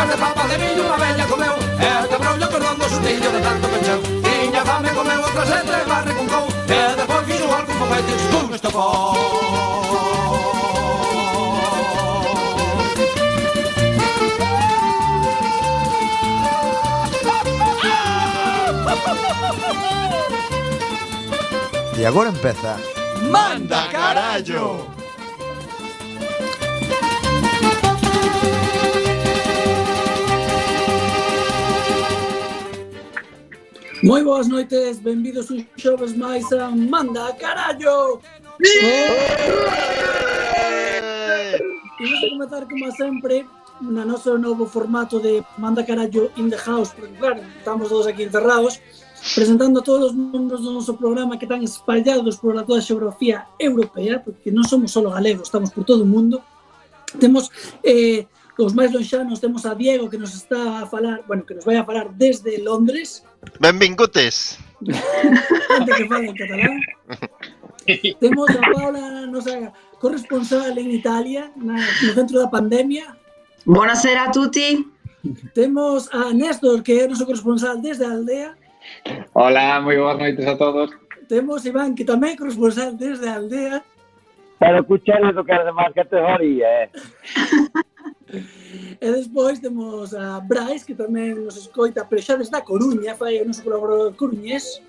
bocas de papa de millo unha veña comeu. Eh, e o cabrollo cordondo sustillo de tanto pecheu Tiña fame comeu outra sete eh, e barre con cou E despois fixo algo con fete con estocou E agora empeza Manda carallo Moi boas noites, benvidos un xoves máis a Manda Carallo! Imos oh. a comenzar como sempre na noso novo formato de Manda Carallo in the House, porque claro, estamos todos aquí encerrados, presentando a todos os membros do noso programa que están espallados por toda a xeografía europea, porque non somos só galegos, estamos por todo o mundo. Temos eh, os máis lonxanos, temos a Diego que nos está a falar, bueno, que nos vai a falar desde Londres, Benvingudes. Antes que fala en catalán. Temos a Paula, nosa corresponsal en Italia, na, no centro da pandemia. Buonasera a tutti. Temos a Néstor, que é noso corresponsal desde a aldea. Hola, moi boas noites a todos. Temos Iván, que tamén é corresponsal desde a aldea. Pero escuchar do que é de máis categoría, eh? e despois temos a Brais, que tamén nos escoita, pero xa desde a Coruña, fai o noso colaborador coruñés.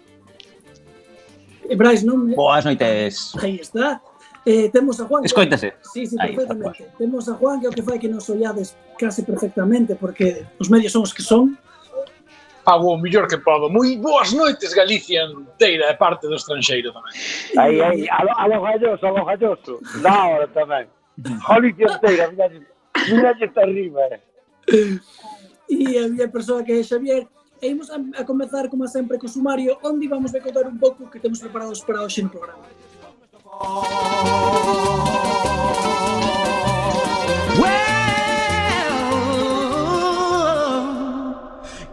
E Brais, non? Boas noites. Aí está. Eh, temos a Juan. Escoítase. Sí, sí, perfectamente. Ahí, temos a Juan, que é o que fai que nos ollades case perfectamente, porque os medios son os que son pago o millor que podo. Moi boas noites, Galicia inteira e parte do estranxeiro tamén. Aí, aí, alo, alo galloso, alo galloso. Da hora tamén. Galicia inteira, mira, mira que está arriba. Eh. E a miña persoa que é Xavier, e imos a, a comezar, como sempre, co sumario, onde vamos a contar un pouco que temos preparados para hoxe no programa. Oh.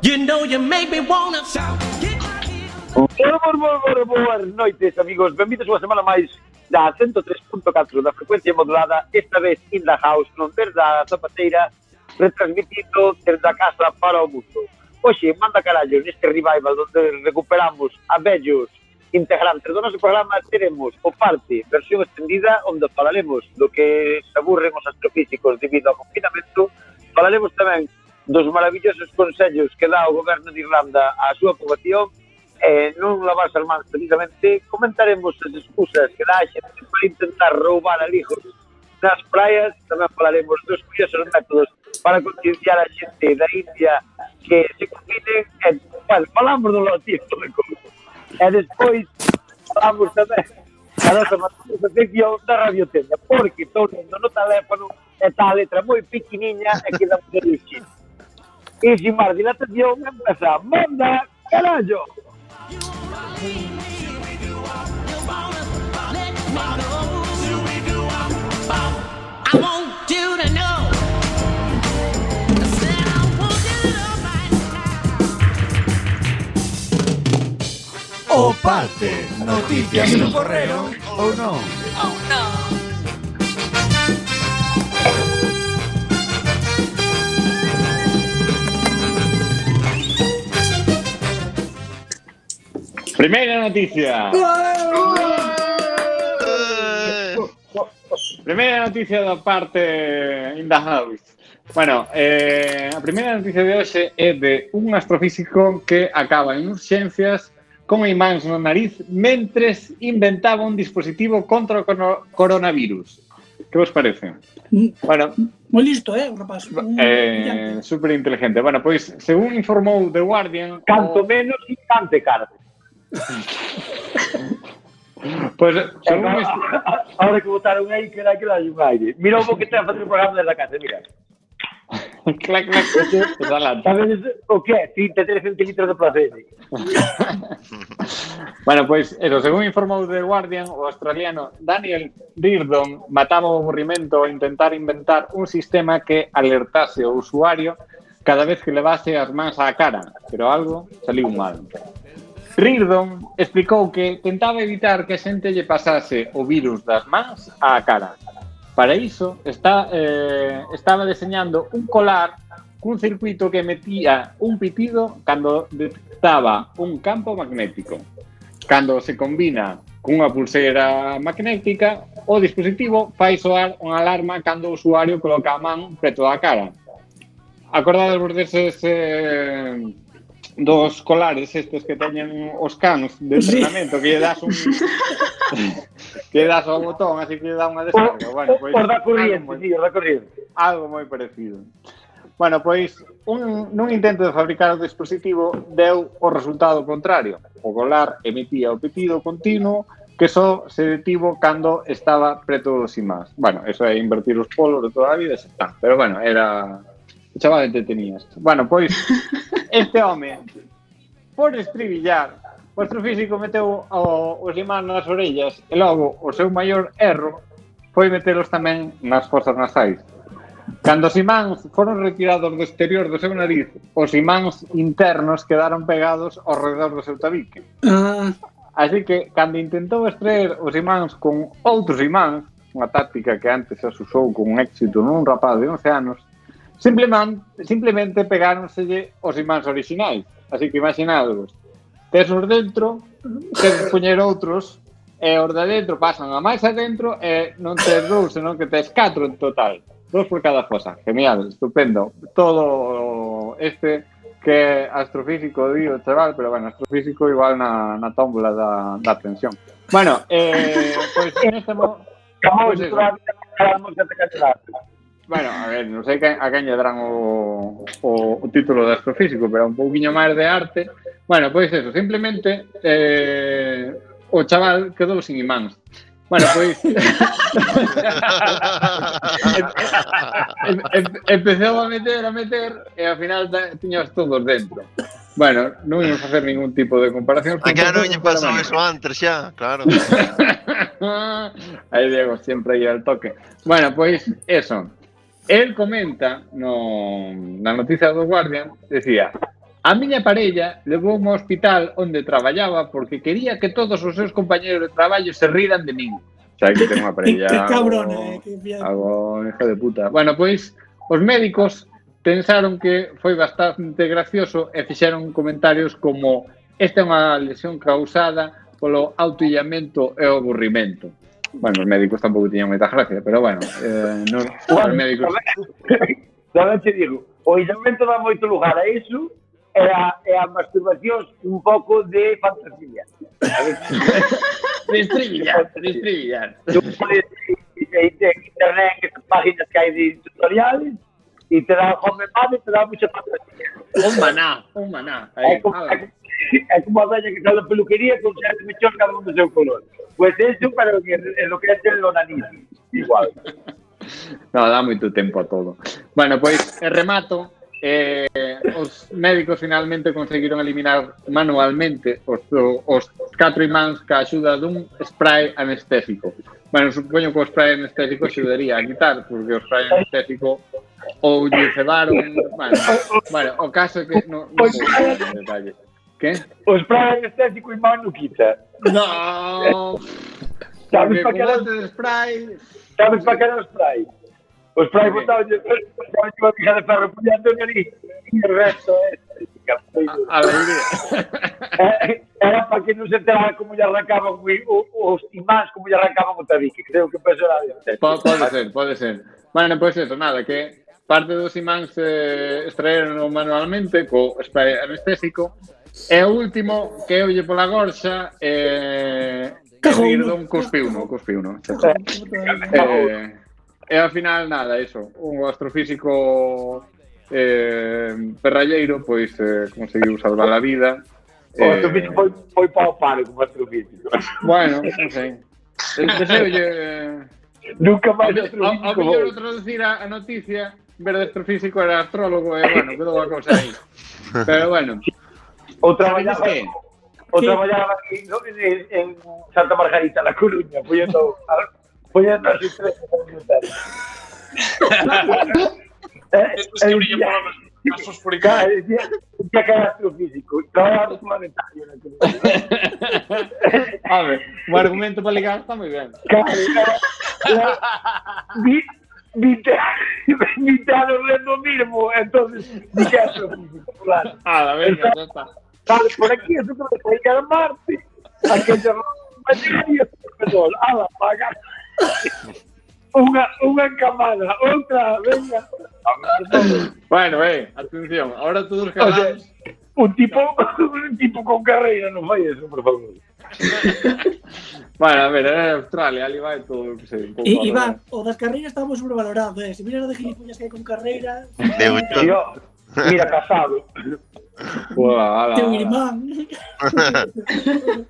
You know you make me wanna shout. Moi, moi, moi, boas noites, amigos. Benvidos unha semana máis da 103.4 da frecuencia modulada, esta vez in the house, non ter da zapateira, retransmitindo ter da casa para o mundo. Oxe, manda carallo, neste revival onde recuperamos a vellos integrantes do noso programa teremos o parte versión extendida onde falaremos do que se aburren os astrofísicos debido ao confinamento falaremos tamén dos maravillosos consellos que dá o goberno de Irlanda á súa poboación eh, non lavas as mans precisamente comentaremos as excusas que dá a xente para intentar roubar alijos nas praias. Tamén falaremos dos curiosos métodos para concienciar a xente da India que se combinen e, bueno, falamos do lotizo de como e despois falamos tamén a nosa participación da Radio Tenda porque todo no teléfono está a letra moi pequeniña e queda moi difícil e sin máis dilatación empeza manda carallo O parte, noticias no correo ou non? Oh no. Primeira noticia. Primeira noticia da parte in the house. Bueno, eh, a primeira noticia de hoxe é de un astrofísico que acaba en urxencias con imáns no nariz mentres inventaba un dispositivo contra o coronavirus. Que vos parece? Bueno, moi listo, eh, o rapaz. Eh, super inteligente. Bueno, pois, según informou The Guardian... Canto menos instante, cara. Pois, según este, Ahora que botaron aí, que era que dalle un aire. Mira o que ten a facer o programa desde a casa, mira. clac, clac, pues adelante. Sabedes o que é? 33 centilitros de placer. Bueno, pois, eso, según informou The Guardian, o australiano Daniel Reardon mataba o aburrimento ao intentar inventar un sistema que alertase o usuario cada vez que levase as mans á cara, pero algo saliu mal. Rirdon explicou que tentaba evitar que a xente lle pasase o virus das mans á cara. Para iso, está, eh, estaba deseñando un colar cun circuito que metía un pitido cando detectaba un campo magnético. Cando se combina cunha pulseira magnética, o dispositivo fai soar unha alarma cando o usuario coloca a man preto da cara. Acordadevos deses... Eh, dos colares estes que teñen os canos de entrenamento sí. que lle das un que lle das ao botón, así que lle dá unha descarga. Bueno, pois, por da corriente, moi, sí, da corriente. Algo moi parecido. Bueno, pois un, nun intento de fabricar o dispositivo deu o resultado contrario. O colar emitía o pitido continuo que só se detivo cando estaba preto dos imás. Bueno, eso é invertir os polos de toda a vida, xa está. Pero bueno, era Chaval, te tenías. Bueno, pois, este home, por estribillar, o astrofísico meteu o, os imán nas orellas e logo o seu maior erro foi metelos tamén nas fosas nasais. Cando os imáns foron retirados do exterior do seu nariz, os imáns internos quedaron pegados ao redor do seu tabique. Ah. Así que, cando intentou extraer os imáns con outros imáns, unha táctica que antes se usou con éxito nun rapaz de 11 anos, Simplemente, simplemente pegáronse os imáns orixinais. Así que imaginadvos, tes os dentro, tes poñer outros, e os de dentro pasan a máis adentro, e non tes dous, senón que tes catro en total. Dos por cada fosa. Genial, estupendo. Todo este que astrofísico dio chaval, pero bueno, astrofísico igual na, na tómbola da, da tensión. Bueno, eh, pois pues, neste momento... Pues, Bueno, a ver, non sei que, a quen lle darán o, o, o título de astrofísico, pero un pouquiño máis de arte. Bueno, pois eso, simplemente eh, o chaval quedou sin imáns. Bueno, pois... Empezou a meter, a meter, e ao final tiñas todos dentro. Bueno, non imos facer ningún tipo de comparación. Ah, a que non lle pasou iso antes xa, claro. aí Diego, sempre aí al toque. Bueno, pois, eso. El comenta no, na noticia do Guardian, decía A miña parella levou ao hospital onde traballaba porque quería que todos os seus compañeros de traballo se riran de min. O sea, que ten unha parella... que cabrona, algo, eh, que bien. algo hijo de puta. Bueno, pois, os médicos pensaron que foi bastante gracioso e fixeron comentarios como esta é unha lesión causada polo autoillamento e o aburrimento. Bueno, os médicos tampouco tiñan moita gracia, pero bueno, eh, non, os médicos... Tamén te digo, o isolamento dá moito lugar a iso e a, e a masturbación un pouco de fantasía. Sabes? Distribillar, distribillar. Tú podes ir en internet en estas páginas que hai de tutoriales e te dá home mad e te dá mucha fantasía. Un maná, un maná. É Aí, como. é como a velha que sale da peluquería con sete mechón cada un do seu color. Pois pues eso, pero en lo que é ter o igual. No, dá moito tempo a todo. Bueno, pois, remato. Eh, os médicos finalmente conseguiron eliminar manualmente os, os catro imáns ca axuda dun spray anestésico. Bueno, supoño que o spray anestésico axudaría a quitar, porque o spray anestésico ou lle cebaron... Bueno, bueno, o caso é que... No, no, no, no, no, no, no, no, no, ¿Qué? Os sprays estético imán no quita. No. Sabes para que era os sprays? Sabes para que era os sprays? Os sprays botaban unha pija de ferro por diante de ali. E o resto é... Alegría. Era para que non se enterara como lle arrancaban os imáns, como lle arrancaban o tabique. Creo que empezou a... Pode ser, pode ser. Bueno, pois pues eso, nada, que parte dos imáns eh, extraeron manualmente co spray anestésico E o último, que eu pola gorxa, eh, Rirdón cuspiuno, cuspiuno. eh, e ao final, nada, eso, un astrofísico eh, perralleiro, pois eh, conseguiu salvar a vida. O eh, astrofísico foi, foi para o paro como astrofísico. Bueno, non sei. Deseulle... Eh, Nunca máis astrofísico. Ao mellor traducir a, a noticia, ver de astrofísico era astrólogo, e, eh, bueno, quedou a cousa aí. Pero bueno, O ¿sabes traballaba, que? o ¿Qué? traballaba aquí no, en, en Santa Margarita, La Coruña, poniendo así tres comentarios. Eh, Estos que más planetario. a ver, o argumento para ligar está moi ben. Claro, era- era- vi- vinte vinte anos lendo mismo, entonces claro. Ah, venga, ya está. Vale, por aquí eso que me traiga a Marte. Aquella mañana profesor, a la paga. Una, una encamada, otra, venga. Bueno, eh, atención, ahora todos que O sea, un tipo, un tipo con carreira, non fai eso, por favor. Bueno, a ver, era Australia, ali vai todo o que sei. un pouco E, a Iván, o das carreiras está moi sobrevalorado, eh? Se miras de gilipollas que hai con carreira, De mira, casado.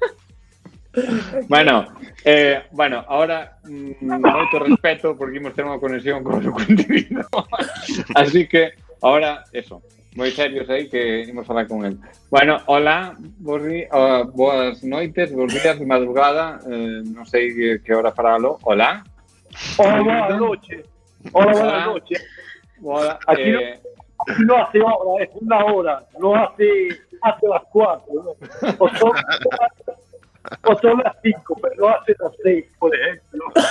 Bueno, eh, bueno, ahora mm, moito respeto porque imos ter unha conexión con o seu contenido. Así que, ahora, eso, moi serios aí que imos falar con el. Bueno, hola, di, uh, boas noites, bos días, madrugada, eh, sei que, que hora faralo. Hola. Hola, buenas noches. Hola, buenas Hola. noches. Hola. No- Eh, no hace hora, es una hora, no hace, hace las cuatro. ¿no? O, son, o son las cinco, pero no hace las seis, por ejemplo.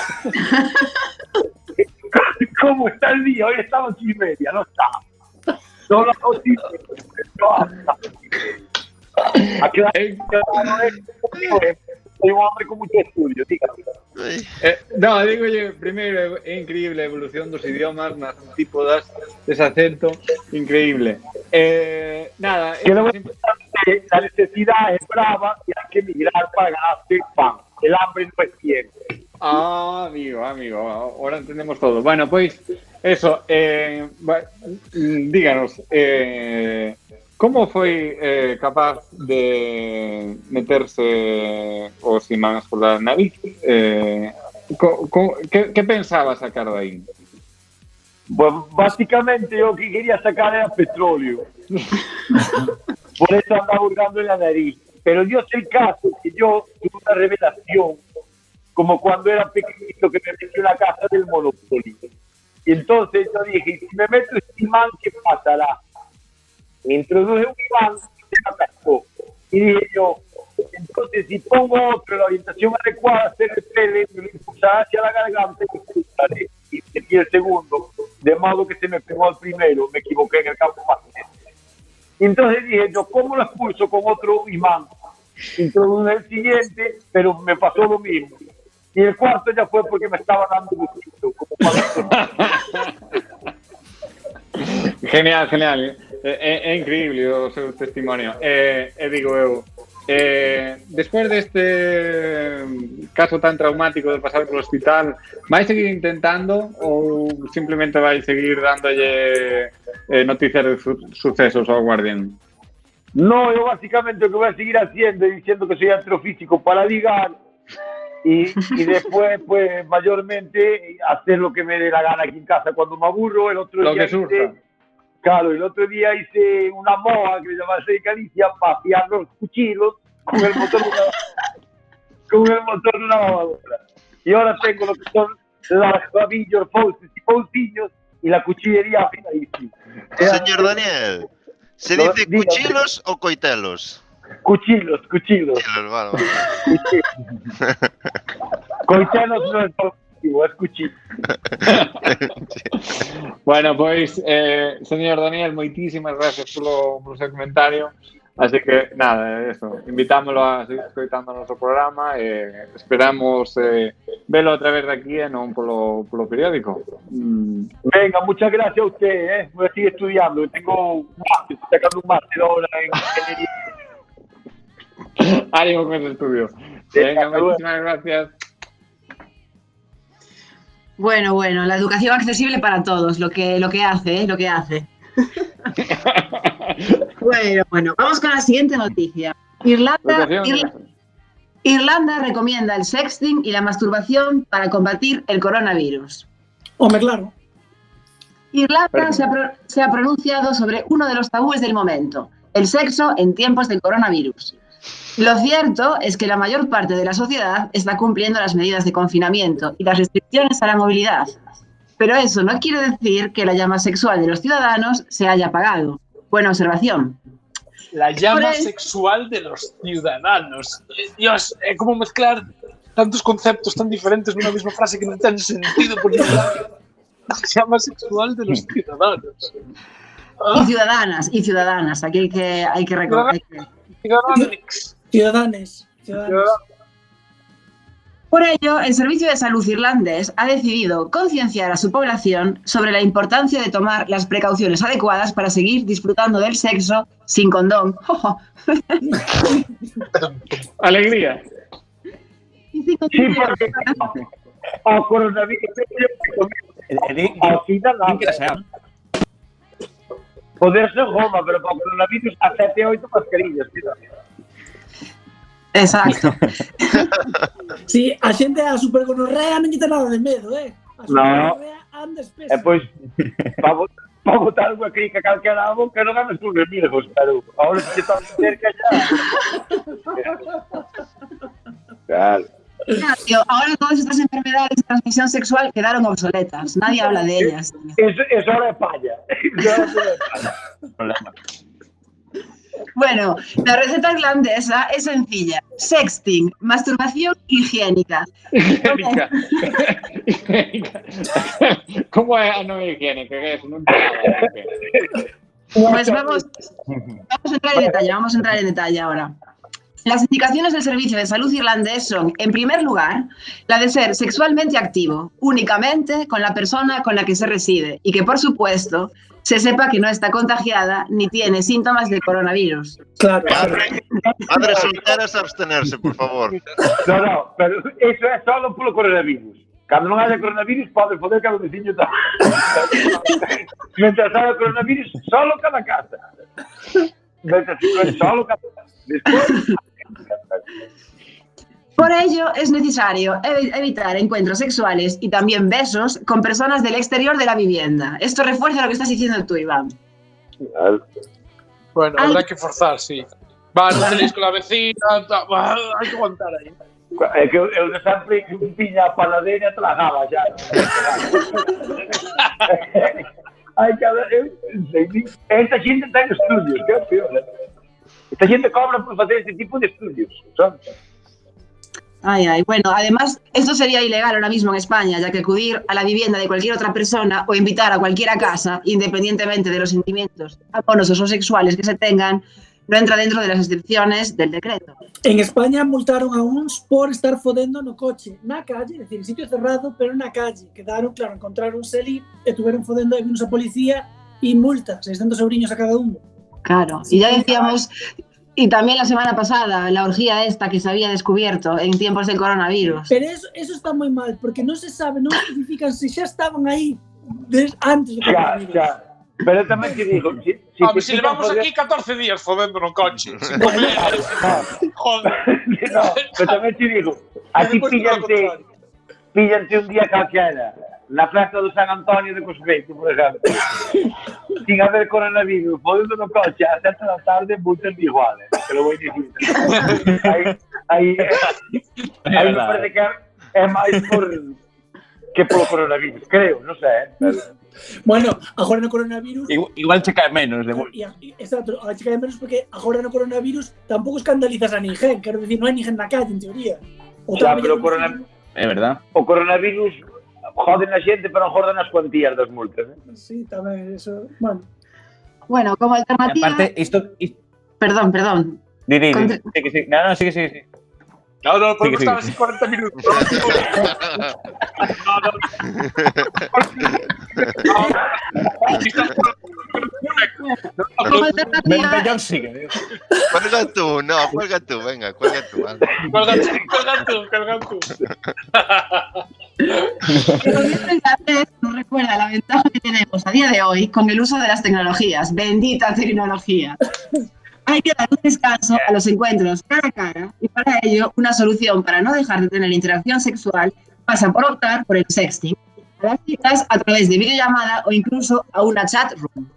¿Cómo está el día? Hoy estamos ocho y media, no está. Son las ocho y media, no hasta. Aquí la eh, soy un hombre con mucho estudio, dígame. Eh, no, digo yo, primeiro, é increíble a evolución dos idiomas, nas antípodas, ese acento, increíble. Eh, nada, eh, que la necesidad es brava y hay que migrar para ganarse pan. El hambre no es siempre. Ah, amigo, amigo, ahora entendemos todo. Bueno, pois, eso, eh, mm, díganos, eh, como foi eh, capaz de meterse os imáns pola nariz? Eh, co, co, que, que pensaba sacar de aí? Pues básicamente yo que quería sacar era petróleo. Por eso andaba hurgando en la nariz. Pero Dios el caso que yo tuve una revelación, como cuando era pequeñito que me metí en la casa del Monopoly. Y entonces yo dije, "¿Y si me meto este imán, ¿qué pasará? Me introduje un imán y se me atascó. Y dije yo, entonces si pongo otro la orientación adecuada, se repele, me lo impulsará hacia la garganta y. Y el segundo, de modo que se me pegó al primero, me equivoqué en el campo. Y entonces dije yo, ¿cómo lo expulso con otro imán? Introduje el siguiente, pero me pasó lo mismo. Y el cuarto ya fue porque me estaba dando gustito, como para- Genial, genial. É, é, é increíble o seu testimonio. E, e digo eu, eh, despois deste mm, caso tan traumático de pasar polo hospital, vai seguir intentando ou simplemente vai seguir dándolle eh, noticias de su sucesos ao Guardian? No, yo básicamente lo que voy a seguir haciendo es diciendo que soy astrofísico para ligar y, y después, pues, mayormente hacer lo que me dé la gana aquí en casa cuando me aburro. El otro Lo día que claro, el otro día hice una moja que le llamaba de Galicia para afiar los cuchillos con el motor de una, con el motor de una lavadora. Y ahora tengo lo que son las gavillos, fauces y faucillos y la cuchillería afiladísima. Señor Daniel, se dice dígame. cuchilos o coitelos? Cuchillos, cuchillos. Cuchilos, vale, vale. Coitelos no es, positivo, escuchi. Bueno, pois, eh, señor Daniel, moitísimas gracias polo, polo seu comentario. Así que, nada, eso, invitámoslo a seguir escoitando o noso programa e esperamos eh, velo a través de aquí e non polo, polo periódico. Mm, Venga, muchas gracias a usted, eh. Voy a seguir estudiando. Tengo un máster, estoy sacando un máster ahora en ingeniería. ánimo con ese estudio. Venga, muchísimas gracias. Bueno, bueno, la educación accesible para todos, lo que, lo que hace, ¿eh? lo que hace. Bueno, bueno, vamos con la siguiente noticia. Irlanda, Irla- Irlanda recomienda el sexting y la masturbación para combatir el coronavirus. Hombre, claro. Irlanda se ha, se ha pronunciado sobre uno de los tabúes del momento, el sexo en tiempos del coronavirus. Lo cierto es que la mayor parte de la sociedad está cumpliendo las medidas de confinamiento y las restricciones a la movilidad. Pero eso no quiere decir que la llama sexual de los ciudadanos se haya apagado. Buena observación. La llama sexual de los ciudadanos. Eh, Dios, é como mezclar tantos conceptos tan diferentes nunha mesma frase que non ten sentido por. La llama sexual de los ciudadanos. Y ciudadanas, y ciudadanas. Aquí hay que, hay que recordar. Ciudadanes. Ciudadanos. Por ello, el Servicio de Salud irlandés ha decidido concienciar a su población sobre la importancia de tomar las precauciones adecuadas para seguir disfrutando del sexo sin condón. Alegría. Y sin Sí, porque coronavirus. Poder ser Roma, pero para coronavirus a 7 e 8 mascarillas. tío. Exacto. Sí, a xente a supergonorrea non lle ten nada de medo, eh? A No. supergonorrea anda espesa. E pois, para bot- para botar unha crica calquera a boca non ganas con remilgos, pero ahora se está cerca ya. Claro. Tío, ahora todas estas enfermedades de transmisión sexual quedaron obsoletas. Nadie habla de ellas. Eso, eso palla. Problema. Bueno, la receta irlandesa es sencilla. Sexting, masturbación higiénica. ¿Cómo es? Ah, no higiénica, es? No. Pues vamos, vamos a entrar en detalle, vamos a entrar en detalle ahora. Las indicaciones del Servicio de Salud irlandés son, en primer lugar, la de ser sexualmente activo, únicamente con la persona con la que se reside y que, por supuesto, se sepa que no está contagiada ni tiene síntomas de coronavirus. Claro. Madre, madre solteras abstenerse, por favor. No, no, pero eso é solo polo coronavirus. Cando non haya coronavirus, pode foder cada veciño tal. Mientras haya coronavirus, solo cada casa. Mientras solo cada casa. Después, Por ello, es necesario evi- evitar encuentros sexuales y también besos con personas del exterior de la vivienda. Esto refuerza lo que estás diciendo tú, Iván. Bueno, Ay. habrá que forzar, sí. Va, no tenéis con la vecina, va, hay que aguantar aí. é que eu de sempre que piña a panadeira tragaba xa. Ai. Eu, sei, esta xente ten estudios, que é peor. Esta xente cobra por facer este tipo de estudios, sabes? Ay, ay. Bueno, además, esto sería ilegal ahora mismo en España, ya que acudir a la vivienda de cualquier otra persona o invitar a cualquiera casa, independientemente de los sentimientos amorosos o sexuales que se tengan, no entra dentro de las excepciones del decreto. En España multaron a uns por estar fodendo no coche, na calle, dicir, en sitio cerrado, pero na calle. Quedaron, claro, encontraron ali e tuveron fodendo e vinos a policía e multa, 600 euriños a cada uno. Claro. Y ya decíamos, y también la semana pasada, la orgía esta que se había descubierto en tiempos del coronavirus. Pero eso, eso está moi mal, porque non se sabe, non especifican se xa estaban des, antes coronavirus. xa. Pero tamén te digo, si, si Home, te si pican levamos foder- aquí 14 días fodendo no coche. comer. Joder. no, pero tamén te digo, aquí píllante, píllante un día calquera, na festa do San Antonio de Cosbeito, por exemplo, sin haber coronavirus, podendo no coche a 7 da tarde, multan de igual, eh, te lo voy dicir. aí, aí, aí me parece que é, é máis por que polo coronavirus, creo, non sei, eh, pero... Bueno, agora no coronavirus Igual, igual che cae menos. De... Exacto, a chica de menos porque agora no coronavirus tampouco escandalizas a ninguén, quero decir, non hai ninguén na calle, en teoría. O tal, pero o corona- É verdad. o coronavirus joden a xente, pero jordan as cuantías das multas. Eh? Sí, tamén, eso. Bueno, Bueno, como E alternativa... aparte, isto... Perdón, perdón. di, di, di. Contra- Sí, que sí. No, no, sigue, sigue, sigue. No, no, podemos estar así 40 minutos. No, no. Ben, alternativa, Bellón sigue. Cuelga tú, no, cuelga tú, venga, cuelga tú. Cuelga tú, cuelga tú, cuelga tú. nos recuerda la ventaja que tenemos a día de hoy con el uso de las tecnologías. Bendita tecnología. Hay que dar un descanso a los encuentros cara a cara y para ello una solución para no dejar de tener interacción sexual pasa por optar por el sexting. A las citas a través de videollamada o incluso a una chat room.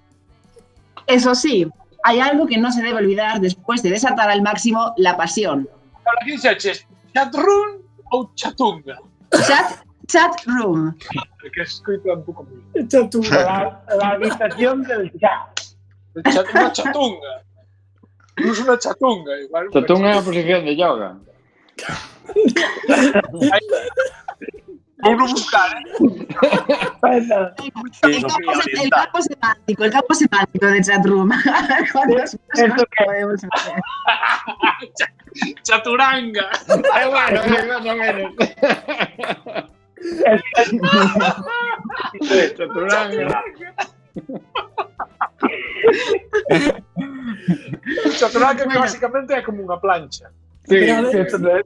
Eso sí, hay algo que no se debe olvidar después de desatar al máximo la pasión. Ahora, ¿quién se eches? ¿Chatrun ou chatunga? Chat, chat room. Que es escrito un echa tú. La, la habitación del chat. Chat- Una chatunga. Incluso una chatunga. Igual, una Chatunga é a posición de yoga. Vou non buscar, eh? El campo, se- el campo semántico, el campo semántico de chatroom. ¿Cuántas cosas podemos hacer? Chaturanga. Bueno, más o menos. Chaturanga. Chaturanga que basicamente é como unha plancha. Sí,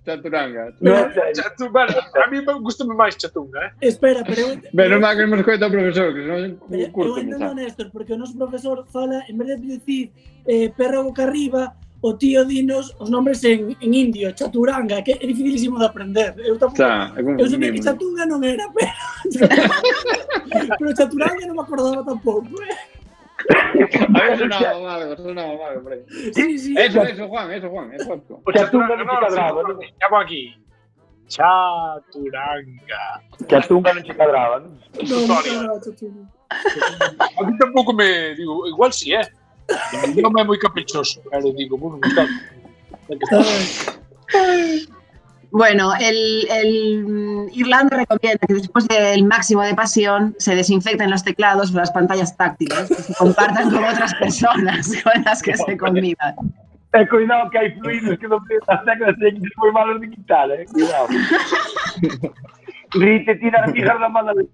chaturanga. No, chatu, bueno, a mí me gusta máis chatunga, eh? Espera, pero... Pero má que nos cuenta o profesor, que non curto. Eu entendo, Néstor, porque o noso profesor fala, en vez de dicir eh, perro boca arriba, o tío dinos os nombres en, en indio, chaturanga, que é dificilísimo de aprender. Eu tampouco, Xa, eu sabía que chatunga non era, pero, pero chaturanga non me acordaba tampouco. Eh? A ver, por aí. Sí, sí. Eso, eso, Juan, eso, Juan, eso. O Chatunga chaturanga non se cadraba, no? Llamo aquí. Chaturanga. Chatunga non se cadraba? No, me chatunga. A mí tampouco me digo, igual sí, eh. Non é moi caprichoso, pero digo, bueno, buscar. Bueno, el, el, mm, Irlanda recomienda que después del máximo de pasión se desinfecten los teclados o las pantallas táctiles que se compartan con otras personas con las que se convivan. E cuidado que hai fluidos que non as teclas ten que ser moi malos quitar, eh? Cuidado. Rite tira a mijar da mala de...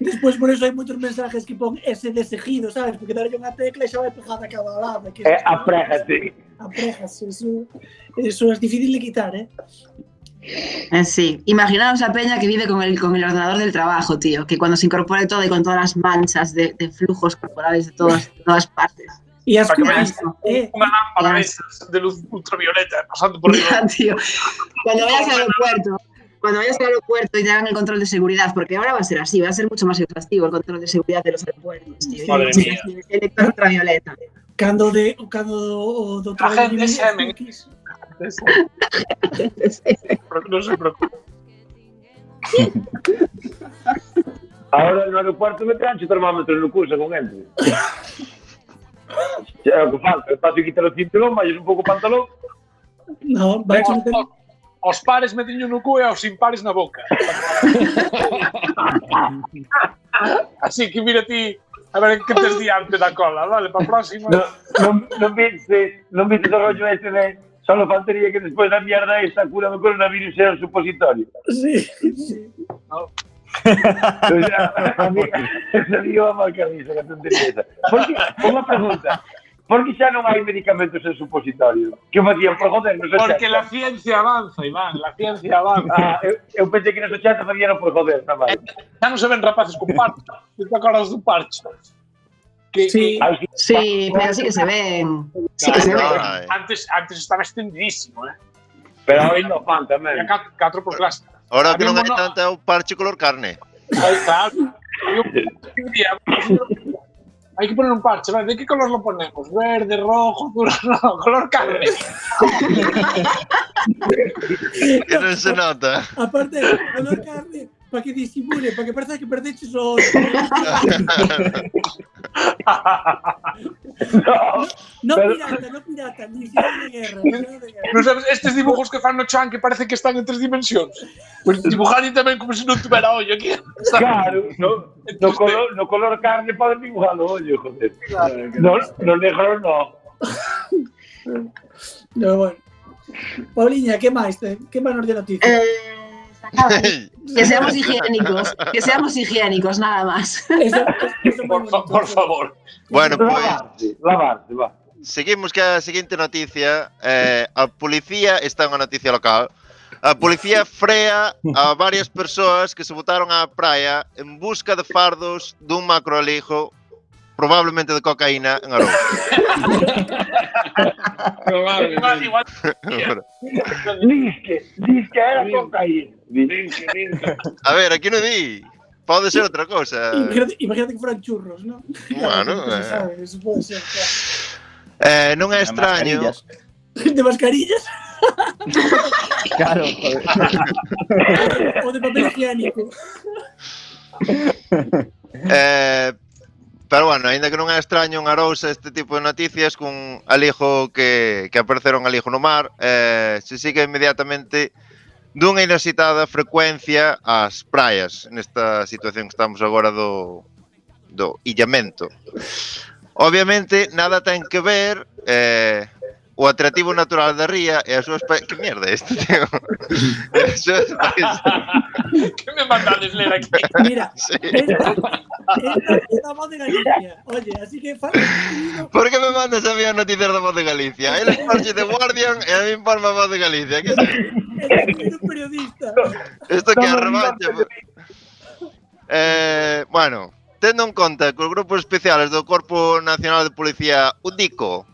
Despois por eso hai moitos mensajes que pon S de seguido, sabes? Porque darlle unha tecla e xa vai pegada a cada lado. Que Eh, aprégate. Aprejas, eso, eso es difícil de quitar, ¿eh? Eh, Sí, imaginaos a Peña que vive con el, con el ordenador del trabajo, tío, que cuando se incorpore todo y con todas las manchas de, de flujos corporales de todas, de todas partes. Y as Para que cookies, veas. eh, Unha lámpara de luz ultravioleta pasando por Ya, riba. tío. Cuando vayas al aeropuerto, cuando vayas al aeropuerto y te hagan el control de seguridad, porque ahora va a ser así, va a ser mucho más exhaustivo el control de seguridad de los aeropuertos, tío. Madre mía. El lector ultravioleta. cando de cando Agente de SM. cookies. Non se preocupe. Ahora no aeropuerto me trancho termómetro no curso con entre. Xa é o que falta, paso quitar o cinturón, vayas un pouco o pantalón. No, vai Os, meter... Os pares me diño no cu e aos impares na boca. Así que mira ti, a ver que tes diante da cola, vale, para a próxima. No, non, non viste, non viste o rollo ese de solo faltaría que despois da mierda esta cura do coronavirus era un supositorio. Sí, sí. No. o sea, a mí, se dio a mal camisa, que tontería esa. Porque, unha pregunta, por que xa non hai medicamentos en supositorio? Que facían por joder, nos 80? Porque la ciencia avanza, Iván, la ciencia avanza. Ah, eu, eu pensei que nos 80 facían por joder, nada máis. Xa non se ven rapaces con parche. Ti te acordas do parche? Que, Sí. Ai, sí. Sí, pero sí que se ven. Sí que se ven. Antes, antes estaba extendidísimo, eh? Pero hoy no fan tamén. Cat- catro por clase. Ahora que non hai tanta o parche color carne. Aí está. Eu Hay que poner un parche, ¿vale? ¿De qué color lo ponemos? Verde, rojo, azul, no, color carne. Que non se nota. Aparte, color carne, para que disimule, para que parece que perdeches o... No, No Pero- pirata, no pirata, ni ciudad de guerra. ni ciudad de guerra. Non sabes, estes dibujos que fan no chan que parece que están en tres dimensións. Pues dibujar tamén como se non tuvera ollo aquí. claro, no, no, color, no color carne poden dibujar o ollo, joder. No, no negro no. No, bueno. Pauliña, ¿qué máis? ¿Qué máis nos de noticias? Eh. que seamos higiénicos, que seamos higiénicos, nada más. Eso, eso Por, fa por favor. Bueno, lavarse, va. seguimos que a seguinte noticia eh, A policía, esta é unha noticia local A policía frea a varias persoas que se botaron á praia en busca de fardos dun macroalijo probablemente de cocaína en Arousa. probablemente. Igual, igual. disque, disque era cocaína. Disque. A ver, aquí no di. Pode ser outra cousa. Imagínate, imagínate que foran churros, non? Bueno, eh. Sabes, eso pode ser, claro. Eh, non é extraño. De mascarillas. claro, joder. o de papel higiénico. Eh, Pero bueno, aínda que non é extraño en Arousa este tipo de noticias cun alijo que, que apareceron alijo no mar, eh, se sigue inmediatamente dunha inusitada frecuencia ás praias nesta situación que estamos agora do, do illamento. Obviamente, nada ten que ver eh, o atractivo natural da ría e as súas... Pa... Que mierda é isto, tío? súas... que me mandades ler aquí? Mira, sí. esta, esta, voz de Galicia. Oye, así que... Por que me mandas a mí a noticias da voz de Galicia? Eles parche de Guardian e a mí informa a voz de Galicia. Que é un periodista. Isto que arrebacha... Eh, bueno, tendo en conta que os grupos especiales do Corpo Nacional de Policía, o DICO,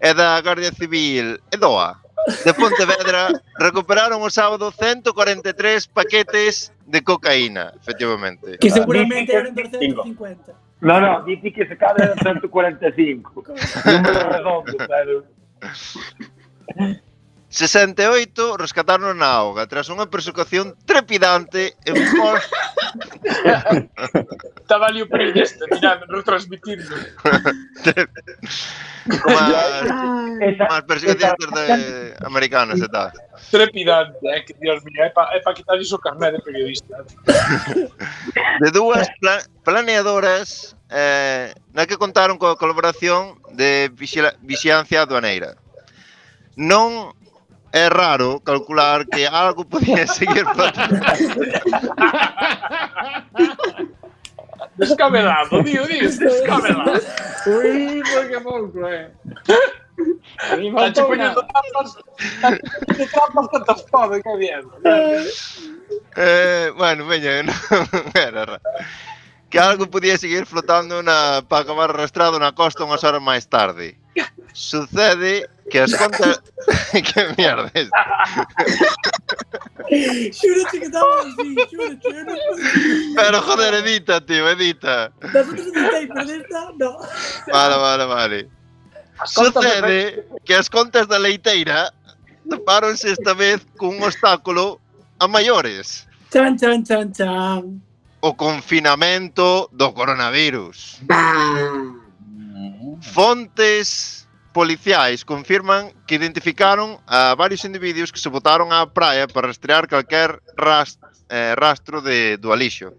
e da Guardia Civil EDOA de Pontevedra recuperaron o sábado 143 paquetes de cocaína, efectivamente. Que seguramente eran Cinco. 250. No, no, dice que se cae en 145. Número redondo, pero... 68 rescataron na auga tras unha persecución trepidante en pos... Estaba ali o periodista mirando, retransmitindo. Comas persecucións de americanas e tal. Trepidante, eh, que Dios mío, é para pa quitar iso carné de periodista. de dúas pla planeadoras eh, na que contaron coa colaboración de vixiancia aduaneira. Non é raro calcular que algo podía seguir para Descabelado, tío, tío, descabelado. Ui, que pouco, é. Estás poñendo trampas, estás trampas tantas podes que bien. Eh, bueno, veña, non era raro. Que algo podía seguir flotando na para acabar arrastrado na costa unhas horas máis tarde. Sucede que as contas... que mierda isto? Xúrate que estaba así, xúrate. Eu non podía. Pero joder, edita, tío, edita. Das outras editei, pero desta, no. Vale, vale, vale. Sucede que as contas da leiteira toparonse esta vez cun obstáculo a maiores. Chan, chan, chan, chan. O confinamento do coronavirus. Fontes policiais confirman que identificaron a varios individuos que se botaron á praia para rastrear calquer rast, eh, rastro de, do alixo,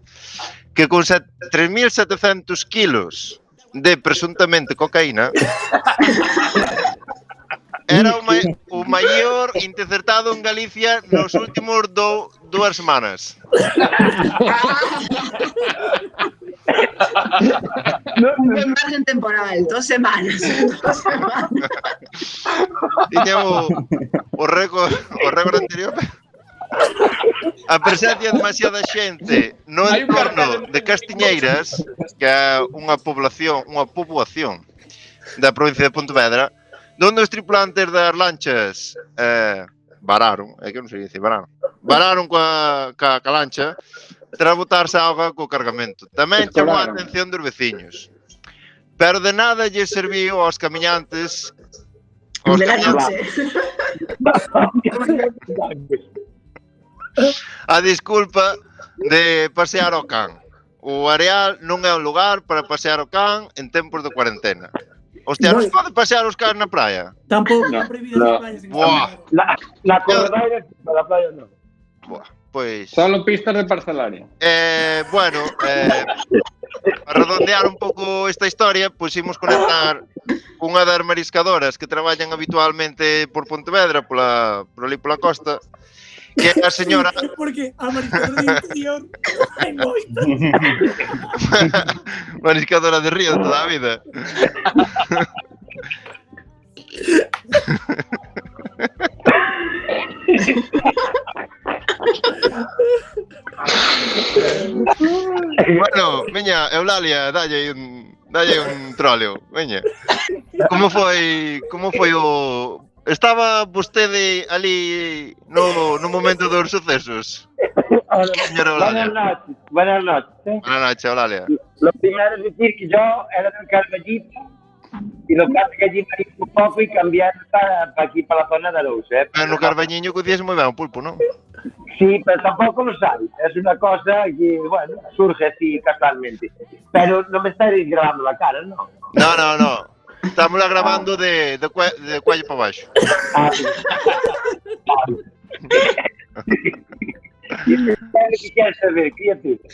que con 3.700 kilos de presuntamente cocaína era o, mai, o maior interceptado en Galicia nos últimos do, dúas semanas. Un margen temporal, dos semanas. Dos semanas. Tiña o, o, récord, o récord anterior A presencia de demasiada xente no entorno de Castiñeiras, que é unha población, unha poboación da provincia de Pontevedra, donde os tripulantes das lanchas eh, vararon, é que non se dice vararon, vararon coa, ca, ca lancha botarse a auga co cargamento. Tamén chamou a atención dos veciños. Pero de nada lle serviu aos camiñantes aos de camiñantes. a disculpa de pasear ao can. O areal non é un lugar para pasear o can en tempos de cuarentena. Hostia, non se pode pasear os cans na praia? Tampouco, no, no. Buah. La, la cordaira, para a praia non. Buah. Pois... Solo pistas de parcelaria. Eh, bueno, eh, para redondear un pouco esta historia, pois imos conectar unha das mariscadoras que traballan habitualmente por Pontevedra, pola, por ali pola costa, que é a señora Porque a mariscadora de interior hai moito. mariscadora de río toda a vida. bueno, veña, Eulalia, dalle un dalle un troleo, veña. Como foi, como foi o Estaba vostede ali no, no momento dos sucesos? Hola, señora Eulalia. Buenas noches. Buenas noches. Buenas noches, Eulalia. Lo primero es decir que yo era del Carmellito E do caso que allí varí un pouco e cambiar para, para aquí, para la zona de Arousa. Eh? Pero no Carbañiño cocías moi ben o pulpo, non? Sí, pero tampouco lo sabes. És unha cosa que, bueno, surge así casualmente. Pero non me estáis grabando la cara, no? No, no, no. Estamos grabando de, de, cue de cuello para baixo. Ah, sí. ah. que queres saber, criatura?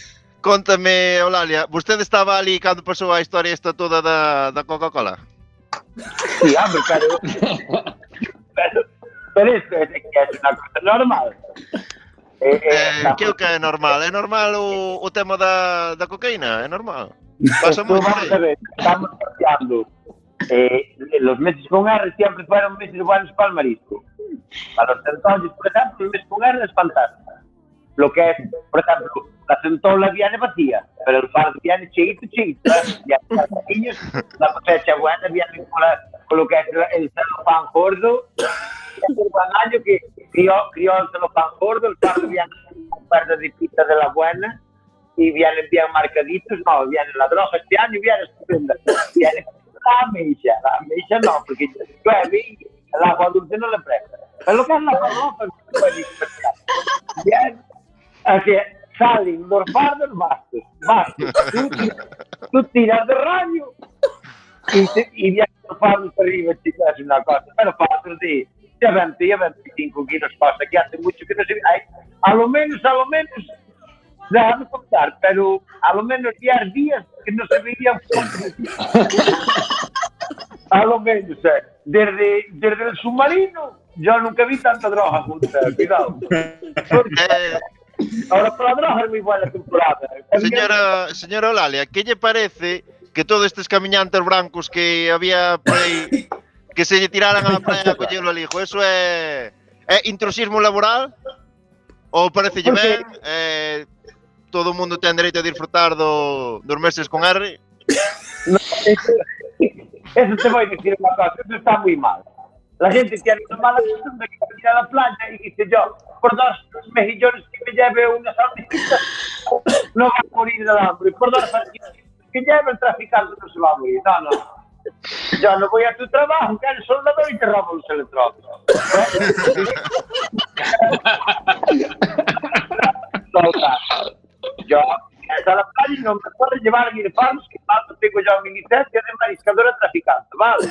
Contame, Eulalia, vostede estaba ali cando pasou a historia esta toda da, da Coca-Cola? Sí, hombre, pero... pero, pero isto é que é unha cosa normal. Eh, eh, eh, que é o que é normal? É normal o, o tema da, da cocaína? É normal? Pasa moi por aí. Estamos cambiando. Eh, los meses con R siempre fueron meses buenos para el marisco. Para los tentones, por ejemplo, el mes con R es fantástico. Lo que es, por ejemplo, la centola viene vacía, pero el fardo viene chiquito, chiquito. ¿eh? Viene las niños, la cosecha buena viene con, la- con lo que es el celofán gordo. Es un año que crió, crió el celofán gordo, el fardo viene con par de dipitas de la buena y vienen bien marcaditos, no, viene la droga este año, viene estupenda. Viene la mecha, la mecha no, porque llueve y el agua dulce no le presta. Pero lo que es la se puede dispersar. Bien, así salen los fardos bastos, bastos. Tú, tú tiras de rayo y, te, y vienen los fardos para arriba, chicas, una cosa. Pero fardos de, de 20 a 25 kilos, cosa que hace mucho que no se ve. A lo menos, a lo menos, déjame contar, pero a lo menos 10 días que no se veían A lo menos, eh, desde, desde el submarino, yo nunca vi tanta droga junta, cuidado. Eh, Ahora padróns moi buena temporada. Señora, señora Olalia, que lle parece que todos estes camiñantes brancos que había por aí que se lle tiraran a la praia a collelo alijo, eso é é intrusismo laboral? Ou parecelle ben? Eh, todo o mundo ten dereito a disfrutar do, dos meses con R? No, eso, eso te a decir una cosa, eso está moi mal. La gente tiene una mala costumbre que ir a la playa y dice yo, por dos mejillones que me lleve una salchichita, no va a morir de hambre. Por dos salchichas que lleve el traficante no se va a morir. No, no. Yo no voy a tu trabajo, que eres soldador y te robo los electrónicos. Yo, a la playa no me puedo llevar ni de fardos, que tanto tengo yo mi licencia de mariscadora traficante, ¿vale?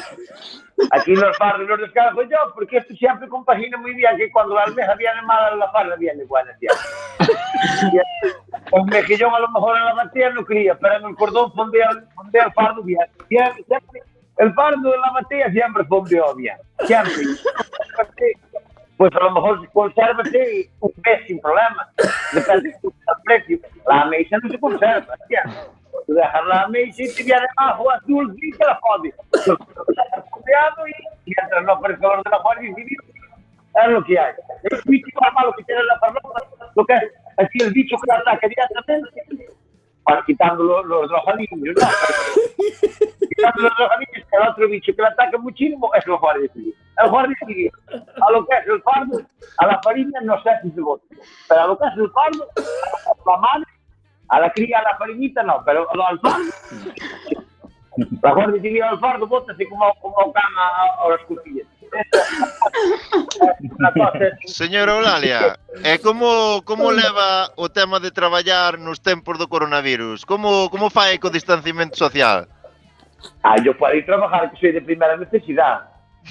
Aquí los fardos los descargo yo, porque esto siempre compagina muy bien, que cuando la almeja viene mala, la farda viene buena siempre. El mejillón a lo mejor en la batea no cría, pero en el cordón fondea, fondea el fardo bien. Siempre, siempre, el fardo de la batea siempre fondeó bien, siempre. Pues a lo mejor consérvate un mes sin problema. Depende del precio. La ameixa no se conserva. ¿ya? Tú dejas la ameixa y te viene abajo azul y te la fondeado y mientras aparezca el de la Guardia Civil, es lo que hay. El bicho más malo que tiene la farmacia, lo que es así el bicho que ataca directamente, para quitando los, los drogadiños, ¿no? quitando los drogadiños, el otro bicho que le ataca muchísimo es el Guardia Civil. El Guardia Civil, a lo que es el fardo, a la farina no sé si se vota, pero a lo que es el fardo, a la madre, A la cría, a la farinita no, pero ao alfardo... La guardia civil al alfardo, bótase como, como ao can aos cutillas. Señora Eulalia, e como como leva o tema de traballar nos tempos do coronavirus? Como como fai co distanciamento social? Ah, yo para ir trabajar que soy de primera necesidad.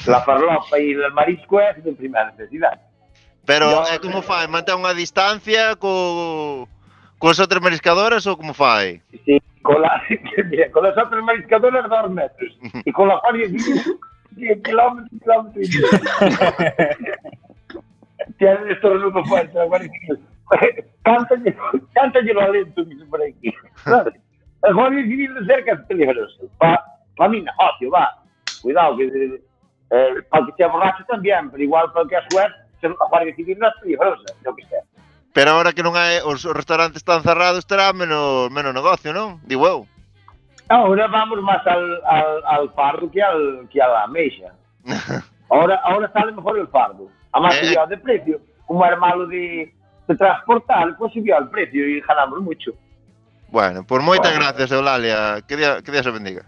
La farlopa e el marisco é de primera necesidad. Pero yo, eh, como fai? Mantén unha distancia co cos outros mariscadores ou como fai? Sí, con, la, mira, con las otras mariscadoras dos metros. Y con la Juárez Civil, 10 kilómetros, kilómetros y medio. Tiene esto no me fuerte, la Juárez Civil. Cántalle, cántalle lo alento, dice por aquí. El Juárez Civil de cerca es peligroso. Para pa mí, negocio, va. Cuidado, que eh, para que sea borracho también, pero igual para que a suerte, la Guardia Civil no es peligrosa, yo que sé. Pero ahora que non hai os restaurantes están cerrados, terá menos menos negocio, non? Digo eu. Ahora vamos máis al, al, al fardo que al que a la meixa. Ahora ahora sale mejor el fardo. A máis eh. eh. de precio, como era malo de, de transportar, pues subió el precio e ganamos mucho. Bueno, por moitas bueno. gracias, Eulalia. Que día, que día se bendiga.